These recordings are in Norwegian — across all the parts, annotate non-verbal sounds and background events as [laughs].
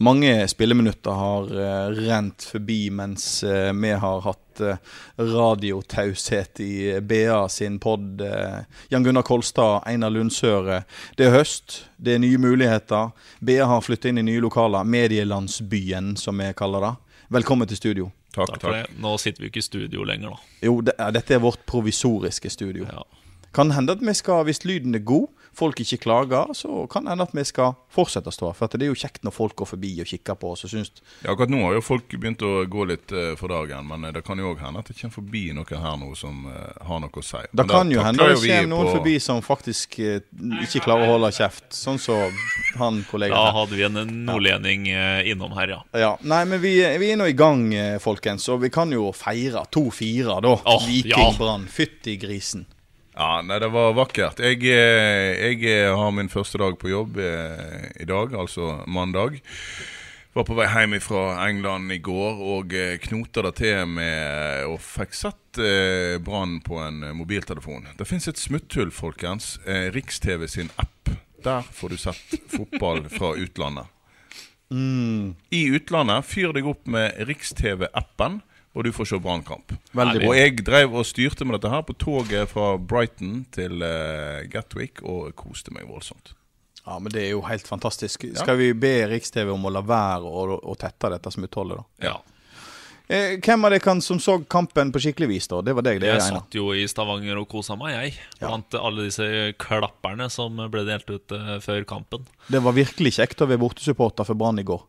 Mange spilleminutter har uh, rent forbi mens uh, vi har hatt uh, radiotaushet i BA sin pod. Eh, Jan Gunnar Kolstad, Einar Lundsøre. Det er høst, det er nye muligheter. BA har flyttet inn i nye lokaler. Medielandsbyen, som vi kaller det. Velkommen til studio. Takk, for det. Nå sitter vi ikke i studio lenger, da. Jo, det, ja, dette er vårt provisoriske studio. Ja. Kan hende at vi skal, hvis lyden er god, folk ikke klager, så kan det hende at vi skal fortsette å stå. For at det er jo kjekt når folk går forbi og kikker på oss og syns Ja, akkurat nå har jo folk begynt å gå litt eh, for dagen, men eh, det kan jo òg hende at det kommer forbi noen her nå som eh, har noe å si. Det kan jo hende det vi kommer noen på- forbi som faktisk ikke klarer å holde kjeft. Sånn som han kollegaen her. hadde vi en nordlending innom her, ja. Ja, nei, men vi, vi er nå i gang, folkens. Og vi kan jo feire 2-4, da. Oh, Viking ja. Brann. Fytti grisen. Ja, nei, det var vakkert. Jeg, eh, jeg eh, har min første dag på jobb eh, i dag, altså mandag. Var på vei hjem fra England i går og knota det til med og fikk sett eh, Brann på en mobiltelefon. Det fins et smutthull, folkens. Rikstv sin app. Der får du sett fotball fra utlandet. I utlandet, fyr deg opp med Riks-TV-appen, og du får se Brannkamp. Og jeg drev og styrte med dette her på toget fra Brighton til uh, Gatwick, og koste meg voldsomt. Ja, men det er jo helt fantastisk. Skal vi be Riks-TV om å la være å, å tette dette smutthullet, da? ja. Eh, hvem av dere som så kampen på skikkelig vis, da? Det var deg, det, Jeg jeg satt jo i Stavanger og kosa meg, jeg. Blant alle disse klapperne som ble delt ut uh, før kampen. Det var virkelig kjekt å være bortesupporter for Brann i går.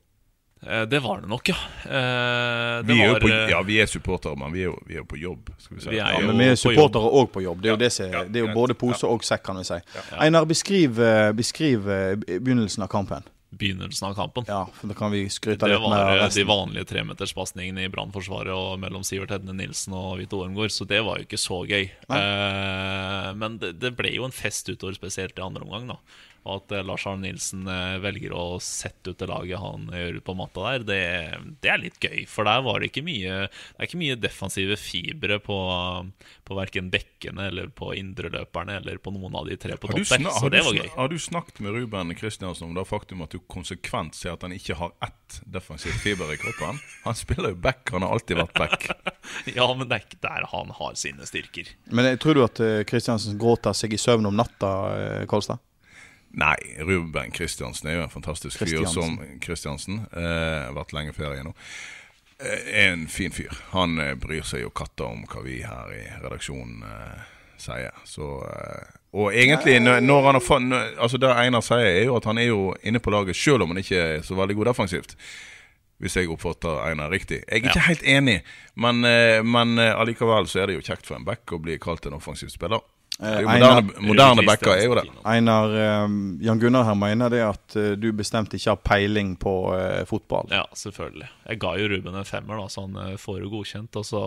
Eh, det var det nok, ja. Eh, det Vi er, jo var, på, eh, ja, vi er supportere, men vi er jo, vi er jo på jobb. Skal vi si. Vi Ja, men vi er supportere òg på jobb. Det er jo, det som det er jo både pose og sekk, kan vi si. Einar, beskriv, beskriv begynnelsen av kampen. begynnelsen av kampen. Ja, for Da kan vi skryte Det med var Det var de resten. vanlige tremeterspasningene i Brannforsvaret og mellom Sivert Hedne Nilsen og Vito Ormgård, så det var jo ikke så gøy. Eh, men det, det ble jo en fest utover, spesielt i andre omgang. da Og at eh, Lars Arne Nilsen eh, velger å sette ut det laget han gjør på matta der, det, det er litt gøy. For der var det ikke mye Det er ikke mye defensive fibre på, på verken bekkene eller på indreløperne eller på noen av de tre på topp der. Så det var gøy. har du snakket med Ruben Kristiansen om det faktum at du konsekvent ser at han ikke har ett defensivt fiber i kroppen? Han spiller jo back, han har alltid vært back. [laughs] Ja, men det er ikke der han har sine styrker. Men jeg tror du at eh, Kristiansen gråter seg i søvn om natta, eh, Kolstad? Nei, Ruben Kristiansen er jo en fantastisk fyr som Kristiansen. Eh, vært lenge ferie nå. Eh, en fin fyr. Han eh, bryr seg jo katta om hva vi her i redaksjonen eh, sier. Så eh, Og egentlig, når, han har Altså Det Einar sier, er jo at han er jo inne på laget selv om han ikke er så veldig god defensivt. Hvis jeg oppfatter Einar riktig. Jeg er ikke helt enig, men, eh, men allikevel så er det jo kjekt for en back å bli kalt en offensiv spiller. Eh, Einar- moderne moderne backer er jo det. Einar, eh, Jan Gunnar her mener det at eh, du bestemt ikke har peiling på eh, fotball. Ja, selvfølgelig. Jeg ga jo Ruben en femmer, da, så han eh, får jo godkjent. Og så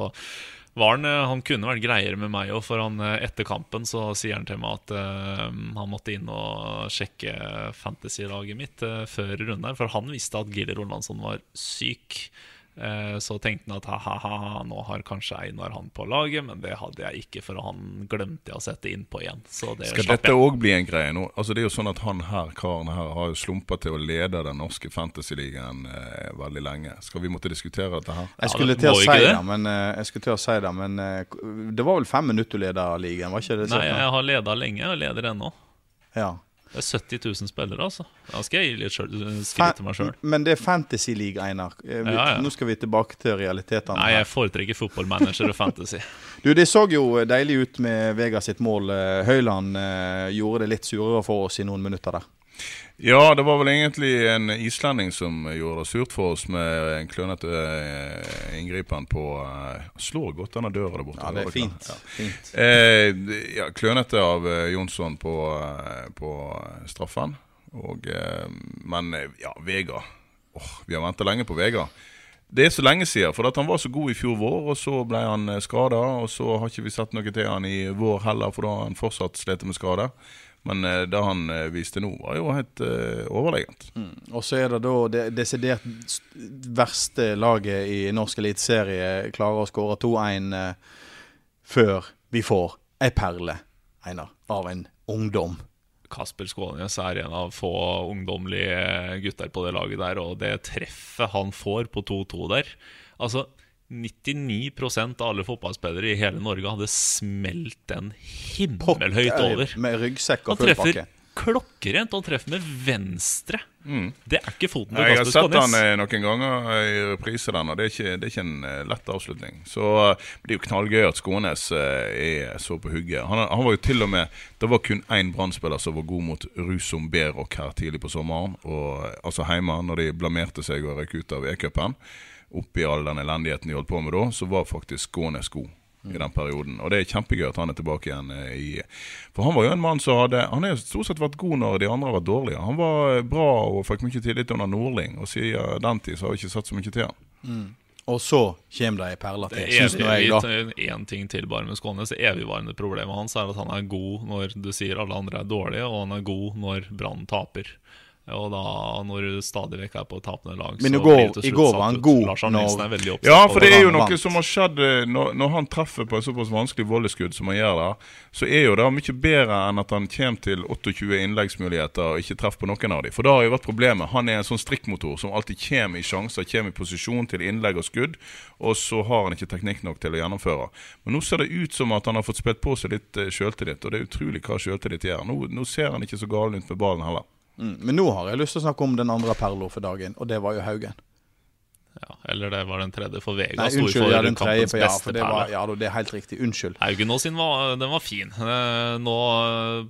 var han eh, Han kunne vært greiere med meg òg, for han etter kampen så sier han til meg at eh, han måtte inn og sjekke fantasy-laget mitt eh, før runden her, for han visste at Gilly Rolandsson var syk. Eh, Så tenkte han at ha-ha, nå har kanskje Einar han på laget, men det hadde jeg ikke, for han glemte jeg å sette innpå igjen. Så det Skal dette òg bli en greie nå? Altså Det er jo sånn at han her, karen her har jo slumpa til å lede den norske fantasyligaen eh, veldig lenge. Skal vi måtte diskutere dette her? Jeg skulle til å si det, men, jeg skulle til å si det, men det var vel fem minutter du leda ligaen, var ikke det? Nei, jeg har leda lenge, og leder ennå. Ja. Det er 70 000 spillere, altså. Da skal jeg gi litt skritt til meg sjøl. Men det er Fantasy League, Einar. Eh, vi- Ja, ja. Nå skal vi tilbake til realitetene. Nei, jeg foretrekker fotballmanager og fantasy. [laughs] Du, Det så jo deilig ut med Vegas sitt mål. Eh, Høyland eh, gjorde det litt surere for oss i noen minutter der. Ja, det var vel egentlig en islending som gjorde det surt for oss med en klønete eh, inngripen på eh, Slår godt denne døra der borte. Ja, det er fint. Ja. fint. Eh, ja, klønete av Jonsson på, på straffen. Og, men ja, Vega. Oh, vi har venta lenge på Vega. Det er så lenge siden, for at han var så god i fjor vår, og så ble han skada. Og så har ikke vi sett noe til han i vår heller, for da har han fortsatt slitt med skader. Men eh, det han eh, viste nå, var jo helt eh, overlegent. Og så er det da det desidert verste laget i norsk eliteserie klarer å skåre 2-1 eh, før vi får ei perle, Einar, av en ungdom. Kasper Skånes er en av få ungdommelige gutter på det laget der, og det treffet han får på 2-2 der Altså, 99% av alle fotballspillere i hele Norge hadde smelt den himmelhøyt over. Med ryggsekk og Han treffer klokkerent, og han treffer med venstre. Det er ikke foten til Jeg har sett han eh, noen ganger i reprise, den, og det er ikke, det er ikke en eh, lett avslutning. Så eh, Det er jo knallgøy at Skånes er så på hugget. Han, han var jo til og med Det var kun én Brann-spiller som var god mot Rusum Berok her tidlig på sommeren. Og, altså hjemme, når de blamerte seg og røk ut av E-cupen. Oppi all den elendigheten de holdt på med da, så var faktisk Skånes god i den perioden. Og det er kjempegøy at han er tilbake igjen eh, i For han var jo en mann som hadde Han har jo stort sett vært god når de andre har vært dårlige. Han var eh, bra og fikk mye tillit under Nordling, og siden den tid så har vi ikke satt så mye til han. Og så kommer det ei perle til, Det er jeg. Én ting til bare med Skånes. Det evigvarende problemet hans er at han er god når du sier alle andre er dårlige, og han er god når Brann taper. Og da, når du stadig vekk er på tapende lag, Men i så går- det i går var han god Lars når- er Ja, for det er jo noe vant. som har skjedd eh, når, når han treffer på et såpass vanskelig volleskudd som han gjør der, så er jo det mye bedre enn at han kommer til 28 innleggsmuligheter og ikke treffer på noen av dem. For da har jo vært problemet. Han er en sånn strikkmotor som alltid kommer i sjanser, kommer i posisjon til innlegg og skudd, og så har han ikke teknikk nok til å gjennomføre. Men nå ser det ut som at han har fått spilt på seg litt eh, sjøltillit, og det er utrolig hva sjøltillit gjør. Nå, nå ser han ikke så gal ut med ballen heller. Mm. Men nå har jeg lyst til å snakke om den andre perla for dagen, og det var jo Haugen. Ja, eller det var den tredje for Vega. Nei, unnskyld, for ja, den tredje, kampens for, ja, beste for det var, ja, det er helt riktig. Unnskyld. Haugen nå sin var, den var fin. Eh, Nå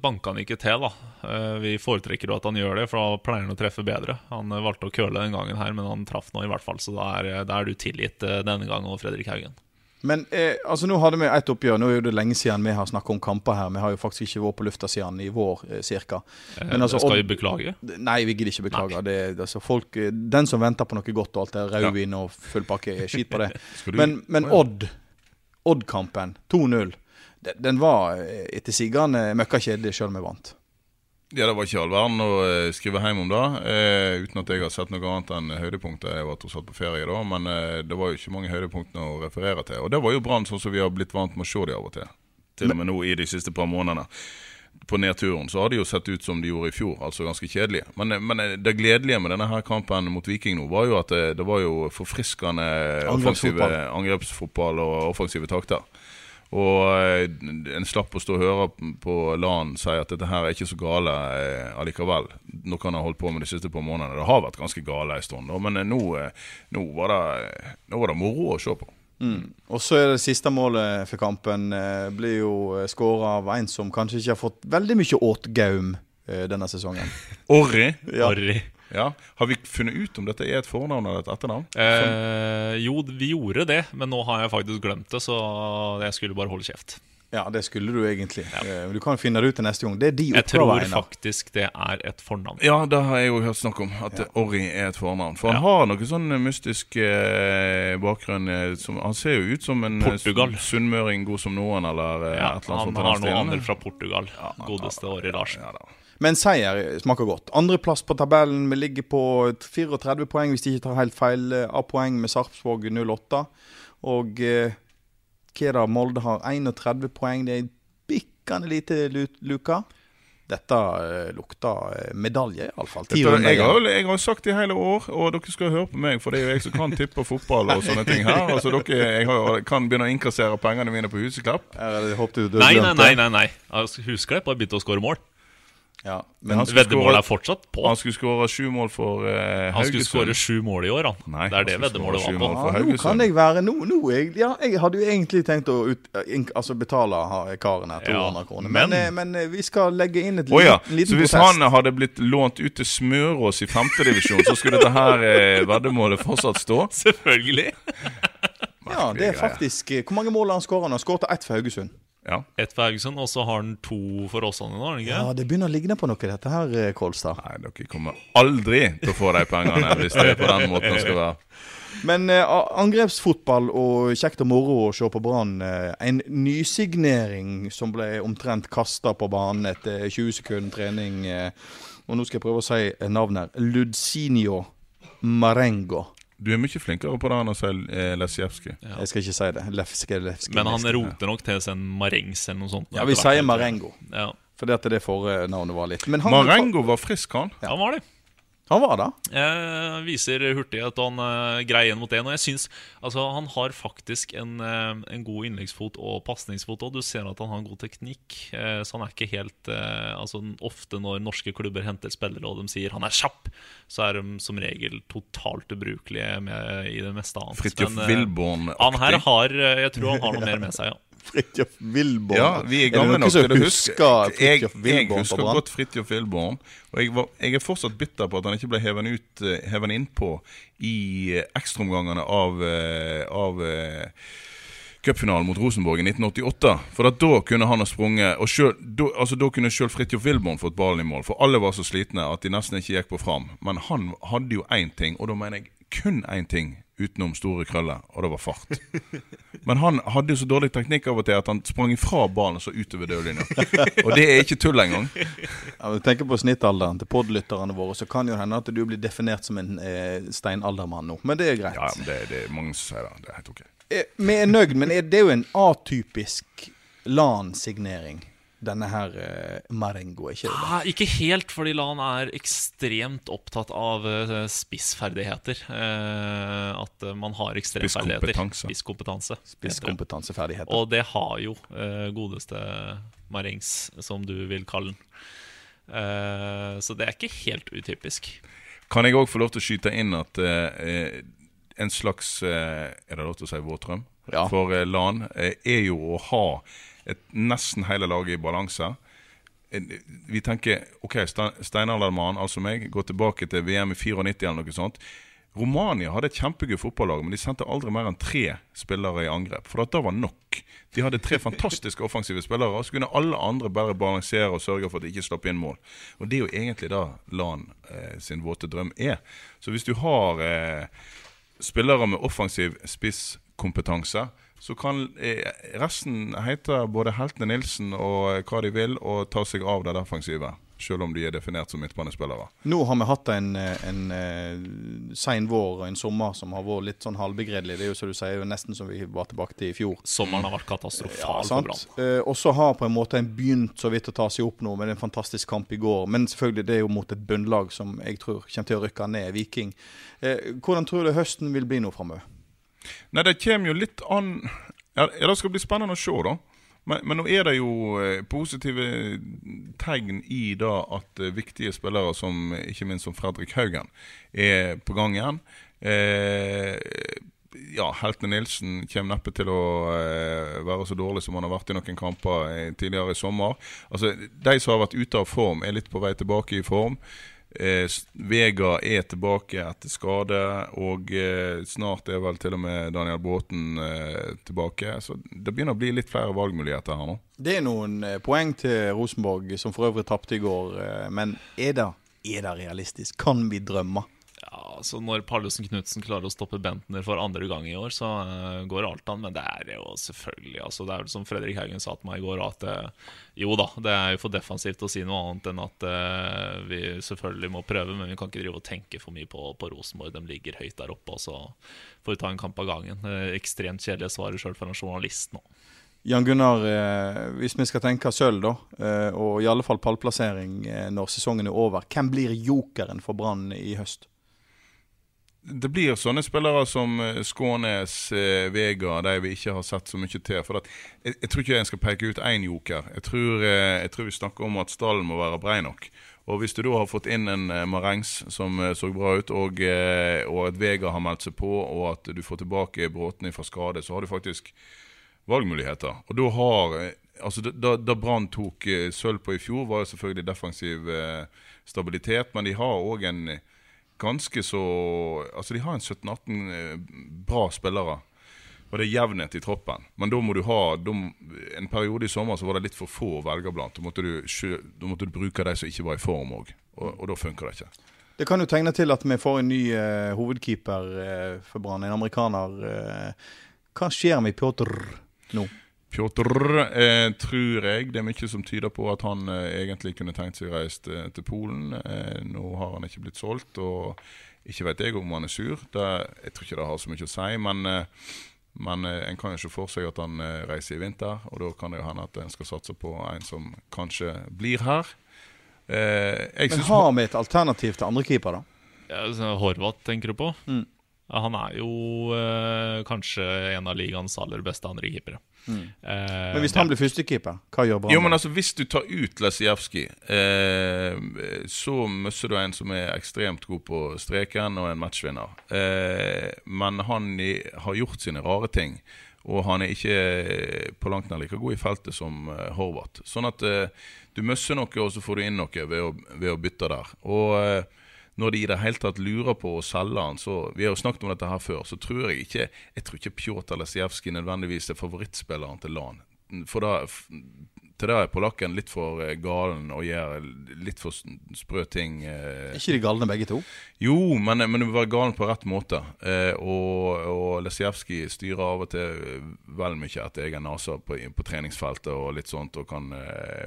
banka han ikke til, da. Eh, Vi foretrekker jo at han gjør det, for da pleier han å treffe bedre. Han eh, valgte å køle den gangen her, men han traff nå i hvert fall, så da er, da er du tilgitt denne gangen, Fredrik Haugen. Men eh, altså nå hadde vi et oppgjør. Nå er det lenge siden vi har snakket om kamper her. Vi har jo faktisk ikke vært på lufta siden i vår, eh, cirka. Eh, Men altså, skal vi beklage? Nei, vi gidder ikke beklage. Det, altså, folk, eh, den som venter på noe godt og alt det rødvin og full pakke, skit på det. [laughs] Men, men Odd, Odd-kampen, 2-0, den, den var etter sigende møkka kjedelig sjøl om vi vant. Ja, det var ikke all verden å eh, skrive hjem om det. Eh, uten at jeg har sett noe annet enn høydepunkter. Jeg var tross alt på ferie da, men eh, det var jo ikke mange høydepunkter å referere til. Og det var jo Brann sånn som vi har blitt vant med å se de av og til. Til og med nå i de siste par månedene. På nedturen så har de jo sett ut som de gjorde i fjor, altså ganske kjedelige. Men, eh, men eh, det gledelige med denne her kampen mot Viking nå, var jo at det, det var jo forfriskende offensive angrepsfotball og offensive takter. Og eh, en slapp å stå og høre på LAN si at dette her er ikke så gale allikevel allikevel. Noe han har holdt på med de siste par månedene. Det har vært ganske gale en stund, men eh, nå, eh, nå, var det, nå var det moro å se på. Og så er det siste målet for kampen eh, blir jo eh, skåra av en som kanskje ikke har fått veldig mye åtgaum eh, denne sesongen. [laughs] Orri. Ja. Orri. Ja. Har vi funnet ut om dette er et fornavn eller et etternavn? Eh, jo, vi gjorde det, men nå har jeg faktisk glemt det, så jeg skulle bare holde kjeft. Ja, det skulle du egentlig. Ja. Du kan finne det ut til neste gang. Det er de Jeg tror faktisk det er et fornavn. Ja, det har jeg jo hørt snakk om. At Orri er et fornavn. For han Ja. har noe sånn mystisk eh, bakgrunn. Eh, som, han ser jo ut som en eh, Portugal. sunnmøring god som noen, eller eh, Ja, et eller annet han sånt. Han har noe noen fra Portugal. Godeste Åri Larsen. Ja, da. Men seier smaker godt. Andreplass på tabellen. Vi ligger på 34 poeng, hvis de ikke tar helt feil, eh, av poeng med Sarpsborg 08. Og eh, hva er det? Molde har 31 poeng. Det er bikkende lite luke. luka. Dette eh, lukter eh, medalje, iallfall. Jeg, har, jeg har sagt det i hele år, og dere skal høre på meg, for det er jo jeg som kan tippe fotball og sånne ting her. Altså, dere, jeg har, kan begynne å innkassere pengene mine på Huseklepp. Nei, nei, nei. nei, nei. Altså, Husker det, bare begynte å skåre mål. Ja, Men men Veddemålet er fortsatt på. Han skulle skåre sju mål for eh, Han skulle skåre sju mål i år, han. Nei, det er det veddemålet var på. Ja, nå kan jeg være nå, nå jeg, Ja, jeg hadde jo egentlig tenkt å ut, altså betale karen her 200 Ja, kroner. Men, men- eh, men eh, vi skal legge inn et oh, ja. liten, liten Så hvis protest. han hadde blitt lånt ut til Smørås i femtedivisjon, så skulle dette her eh, veddemålet fortsatt stå? [laughs] Selvfølgelig. Ja, det er faktisk eh, Hvor mange mål har han skåret? Han har skåret ett for Haugesund. Ja. Ett for Haugesund, og så har han to for Åsane nå, ikke? Ja, det begynner å ligne på noe, dette her, eh, Kolstad. Nei, dere kommer aldri til å få de pengene hvis det er på den måten det skal være. Men eh, angrepsfotball og kjekt og moro å se på Brann. Eh, en nysignering som ble omtrent kasta på banen etter 20 sekunder trening. Eh, og nå skal jeg prøve å si navnet her. Ludzinio Marengo. Du er mye flinkere på det enn å si Lesjevskij. Ja. Jeg skal ikke si det. Lefske, lefske, Men han lefske. roter nok til seg en marengs eller noe sånt. Ja, vi sier Marengo. Ja, Fordi at det fornavnet var litt Men han, Marengo var frisk, han. Ja. han var det. Han var det. Eh, viser hurtighet og han eh, greier én mot en. Og jeg synes, altså, han har faktisk en, eh, en god innleggsfot og pasningsfot òg. Du ser at han har en god teknikk. Eh, så han er ikke helt eh, altså, Ofte når norske klubber henter spillere og de sier han er kjapp, så er de som regel totalt ubrukelige med, i det meste annet. Fridtjof eh, Wilborn-aktig. Han her har eh, Jeg tror han har noe mer med seg, ja. Fridtjof Wilborn. Ja, vi er gamle nok til å huske Jeg, jeg husker godt Fridtjof Wilborn. Og jeg, var, jeg er fortsatt bitter på at han ikke ble hevet ut eh, hevet innpå i eh, ekstraomgangene av, eh, av cupfinalen mot Rosenborg i 1988. For da kunne han ha sprunget Og selv, da, altså, da kunne sjøl Fridtjof Wilborn fått ballen i mål. For alle var så slitne at de nesten ikke gikk på fram. Men han hadde jo én ting, og da mener jeg kun én ting utenom store krøller, og det var fart. Men han hadde jo så dårlig teknikk av og til at han sprang ifra ballen og så utover dørlinja. Og det er ikke tull engang. Ja, men tenker på snittalderen til podlytterne våre, så kan jo hende at du blir definert som en eh, steinaldermann nå. Men det er greit. Ja, men det, det er mange som sier det. Det er helt ok. Eh, Vi er nøyd, men er- det er jo en atypisk LAN-signering, denne her eh, Marengo, ikke det? Ja, ikke helt, fordi Lan er ekstremt opptatt av eh, spissferdigheter. Eh, at man har ekstremferdigheter. Spisskompetanse. Spisskompetanse. Spisskompetanseferdigheter. Og det har jo godeste Marengs, som du vil kalle den. Eh, så det er ikke helt utypisk. Kan jeg òg få lov til å skyte inn at eh, en slags Er det lov til å si våtdrøm? Ja. For LAN er jo å ha et nesten hele laget i balanse. Vi tenker OK, Ste- steinaldermann, altså meg, går tilbake til VM i 94 eller noe sånt. Romania hadde et kjempegøy fotballag, men de sendte aldri mer enn tre spillere i angrep. For det var nok. De hadde tre fantastiske [laughs] offensive spillere, og så kunne alle andre bare balansere og sørge for at de ikke slapp inn mål. Og det er jo egentlig da LAN eh, sin våte drøm er. Så hvis du har eh, spillere med offensiv spisskompetanse, så kan eh, resten hete både heltene Nilsen og hva de vil, og ta seg av det defensive. Selv om de er definert som midtbanespillere. Nå har vi hatt en, eh, en, en sein vår og en sommer som har vært litt sånn halvbegredelig. Det er jo som du sier, nesten som vi var tilbake til i fjor. Sommeren har vært katastrofal for? Brann. Eh, og så har på en måte en begynt så vidt å ta seg opp nå med en fantastisk kamp i går. Men selvfølgelig, det er jo mot et bunnlag som jeg tror kommer til å rykke ned, Viking. Eh, hvordan tror du høsten vil bli nå framover? Nei, det kommer jo litt an Ja, det skal bli spennende å se, da. Men, men nå er det jo eh, positive tegn i da at eh, viktige spillere som ikke minst som Fredrik Haugen er på gang igjen. Eh, ja, Heltene Nilsen kommer neppe til å eh, være så dårlig som han har vært i noen kamper eh, tidligere i sommer. Altså, De som har vært ute av form, er litt på vei tilbake i form. Eh, Vega er tilbake etter skade, og eh, snart er vel til og med Daniel Bråten eh, tilbake. Så det begynner å bli litt flere valgmuligheter her nå. Det er noen eh, poeng til Rosenborg, som for øvrig tapte i går. eh, men er det, er det realistisk? Kan vi drømme? Ja, så Når Pallesen Knutsen klarer å stoppe Bentner for andre gang i år, så eh, går alt an. Men det er jo selvfølgelig altså, Det er vel som Fredrik Haugen sa til meg i går, at eh, jo da, det er jo for defensivt å si noe annet enn at uh, vi selvfølgelig må prøve, men vi kan ikke drive og tenke for mye på, på Rosenborg. De ligger høyt der oppe, og så får vi ta en kamp av gangen. Ekstremt kjedelige svaret sjøl for en journalist nå. Jan Gunnar, hvis vi skal tenke sølv, da, og i alle fall pallplassering når sesongen er over, hvem blir jokeren for Brann i høst? Det blir sånne spillere som eh, Skånes, eh, Vega, de vi ikke har sett så mye til. For at, jeg, jeg, tror ikke jeg skal peke ut én joker. Jeg tror, eh, jeg tror, vi snakker om at stallen må være brei nok. Og Hvis du da har fått inn en eh, Marengs som eh, så bra ut, og, eh, og at Vega har meldt seg på, og at du får tilbake Bråten fra skade, så har du faktisk valgmuligheter. Og da har altså Da, da Brann tok sølv på i fjor, var det selvfølgelig defensiv stabilitet, men de har òg en ganske så Altså, de har en 17-18 eh, bra spillere. Og det er jevnhet i troppen. Men da må du ha de, En periode i sommer så var det litt for få å velge blant. Da måtte du, da måtte du bruke de som ikke var i form òg. Og, og, da funker det ikke. Det kan jo tegne til at vi får en ny uh, hovedkeeper uh, for Brann, en amerikaner. Uh, hva skjer med Pjotr nå? Pjotr eh, tror jeg det er mye som tyder på at han eh, egentlig kunne tenkt seg reist eh, til Polen. Eh, nå har han ikke blitt solgt, og ikke vet jeg om han er sur. Det, jeg tror ikke det har så mye å si. Men, eh, men eh, en kan jo se for seg at han reiser i vinter, og da kan det jo hende at en skal satse på en som kanskje blir her. men har vi et alternativ til andrekeeper, da? Ja, Horvath tenker du på? Mm. Han er jo kanskje en av ligaens aller beste andrekeepere. Mm. Eh, men hvis han blir førstekeeper, hva gjør Brann? Jo, men altså, Hvis du tar ut Lesijevskij, eh, så mister du en som er ekstremt god på streken og en matchvinner. Eh, men han i, har gjort sine rare ting, og han er ikke på langt nær like god i feltet som eh, Horvath. Sånn at eh, du mister noe, og så får du inn noe ved å, ved å bytte der. Og eh, når de i det hele tatt lurer på å selge han, så Vi har jo snakket om dette her før, så tror jeg ikke Jeg tror ikke Pjotr Lesijevskij nødvendigvis er favorittspilleren til LAN. For da til det er polakken litt for eh, galen og gjør litt for sprø ting. Eh. Er ikke de galne begge to? Jo, men, men du må være galen på rett måte. Eh, og og Lesijevskij styrer av og til vel mye etter egen nese på, på, treningsfeltet og litt sånt, og kan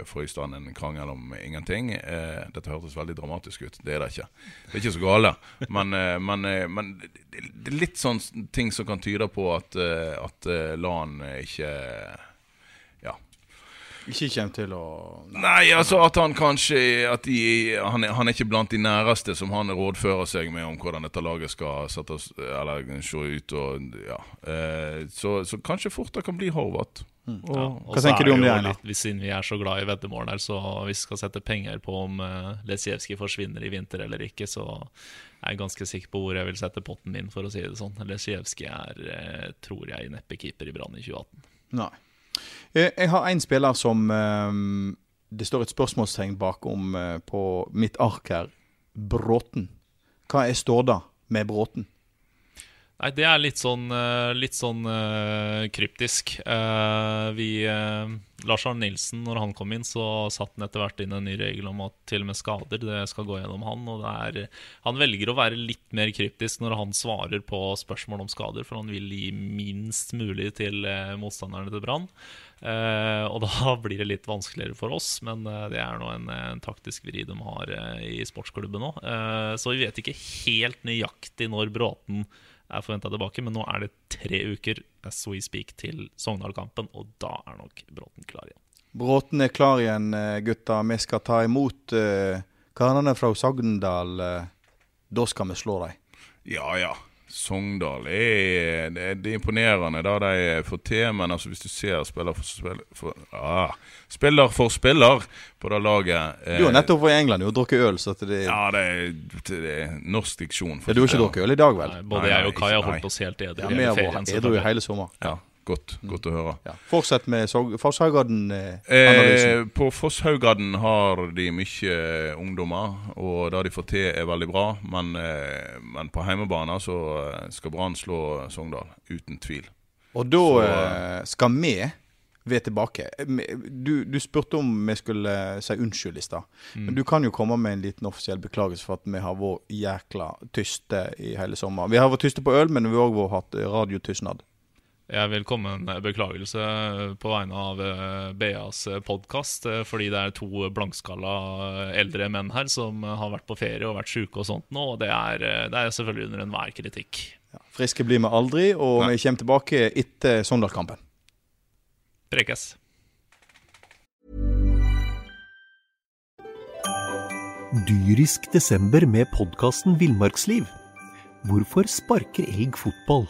få i stand en krangel om ingenting. Dette hørtes veldig dramatisk ut. Det er det ikke. Det er ikke så gale. Men, men, men det er litt sånn ting som kan tyde på at, at LAN ikke ikke kommer til å Nei, altså at han kanskje at de, han, er, han, er, ikke blant de næreste som han rådfører seg med om hvordan dette laget skal sette, eller se ut. Og, ja. eh, så, så, kanskje fort det kan bli Horvath. Mm. Ja, Hva tenker du om det? Litt, siden vi er så glad i veddemål her, så hvis vi skal sette penger på om uh, Lesijevskij forsvinner i vinter eller ikke, så er jeg ganske sikker på hvor jeg vil sette potten min, for å si det sånn. Lesijevskij er, uh, tror jeg, neppe keeper i Brann i 2018. Nei. Eh, jeg har en spiller som um, det står et spørsmålstegn bakom uh, på mitt ark her. Bråten. Hva er ståda med Bråten? Nei, det er litt sånn, litt sånn kryptisk. Vi Lars Arne Nilsen, når han kom inn, så satt han etter hvert inn en ny regel om at til og med skader det skal gå gjennom han. og er, Han velger å være litt mer kryptisk når han svarer på spørsmål om skader, for han vil gi minst mulig til eh, motstanderne til Brann. Uh, og da [laughs] blir det litt vanskeligere for oss, men uh, det er nå en, en, taktisk vri de har uh, i sportsklubben nå. Så vi vet ikke helt nøyaktig når Bråten er forventa tilbake, men nå er det tre uker as we speak til Sogndal-kampen, og da er nok Bråten klar igjen. Bråten er klar igjen, eh, gutta. Vi skal ta imot uh, karene fra Sogndal. Uh, da skal vi slå dem. Ja, ja. Sogndal er, det, det er imponerende da de får til, men altså hvis du ser spiller for, spiller for, ah, spiller, for spiller på det laget eh, Du har nettopp vært i England og drukket øl, så det Ja, det er, det er norsk diksjon. Ja, du har ikke drukket øl i dag, vel? Nei, både jeg og Kai har holdt oss helt edru. Ja, vi har vært edru hele sommer. Ja. Godt, godt å høre. Ja. Fortsett med Fosshaugadden-analysen. Eh, på Fosshaugadden har de mye eh, ungdommer, og det de får til, er veldig bra. Men, eh, men på hjemmebane så eh, skal Brann slå Sogndal, uten tvil. Og da så, eh, skal vi ved tilbake. Du, du, spurte om vi skulle si unnskyld i stad. Mm. Men du kan jo komme med en liten offisiell beklagelse for at vi har vært jækla tyste i hele sommer. Vi har vært tyste på øl, men vi har òg hatt radiotystnad. Jeg vil komme med en beklagelse på vegne av eh, BAs podkast. Eh, fordi det er to blankskalla eldre menn her som har vært på ferie og vært sjuke og sånt nå. Og det er, eh, det er selvfølgelig under enhver kritikk. Ja, friske blir vi aldri, og Nei. vi kommer tilbake etter Sogndal-kampen. Prekes. Dyrisk desember med podkasten Villmarksliv. Hvorfor sparker elg fotball?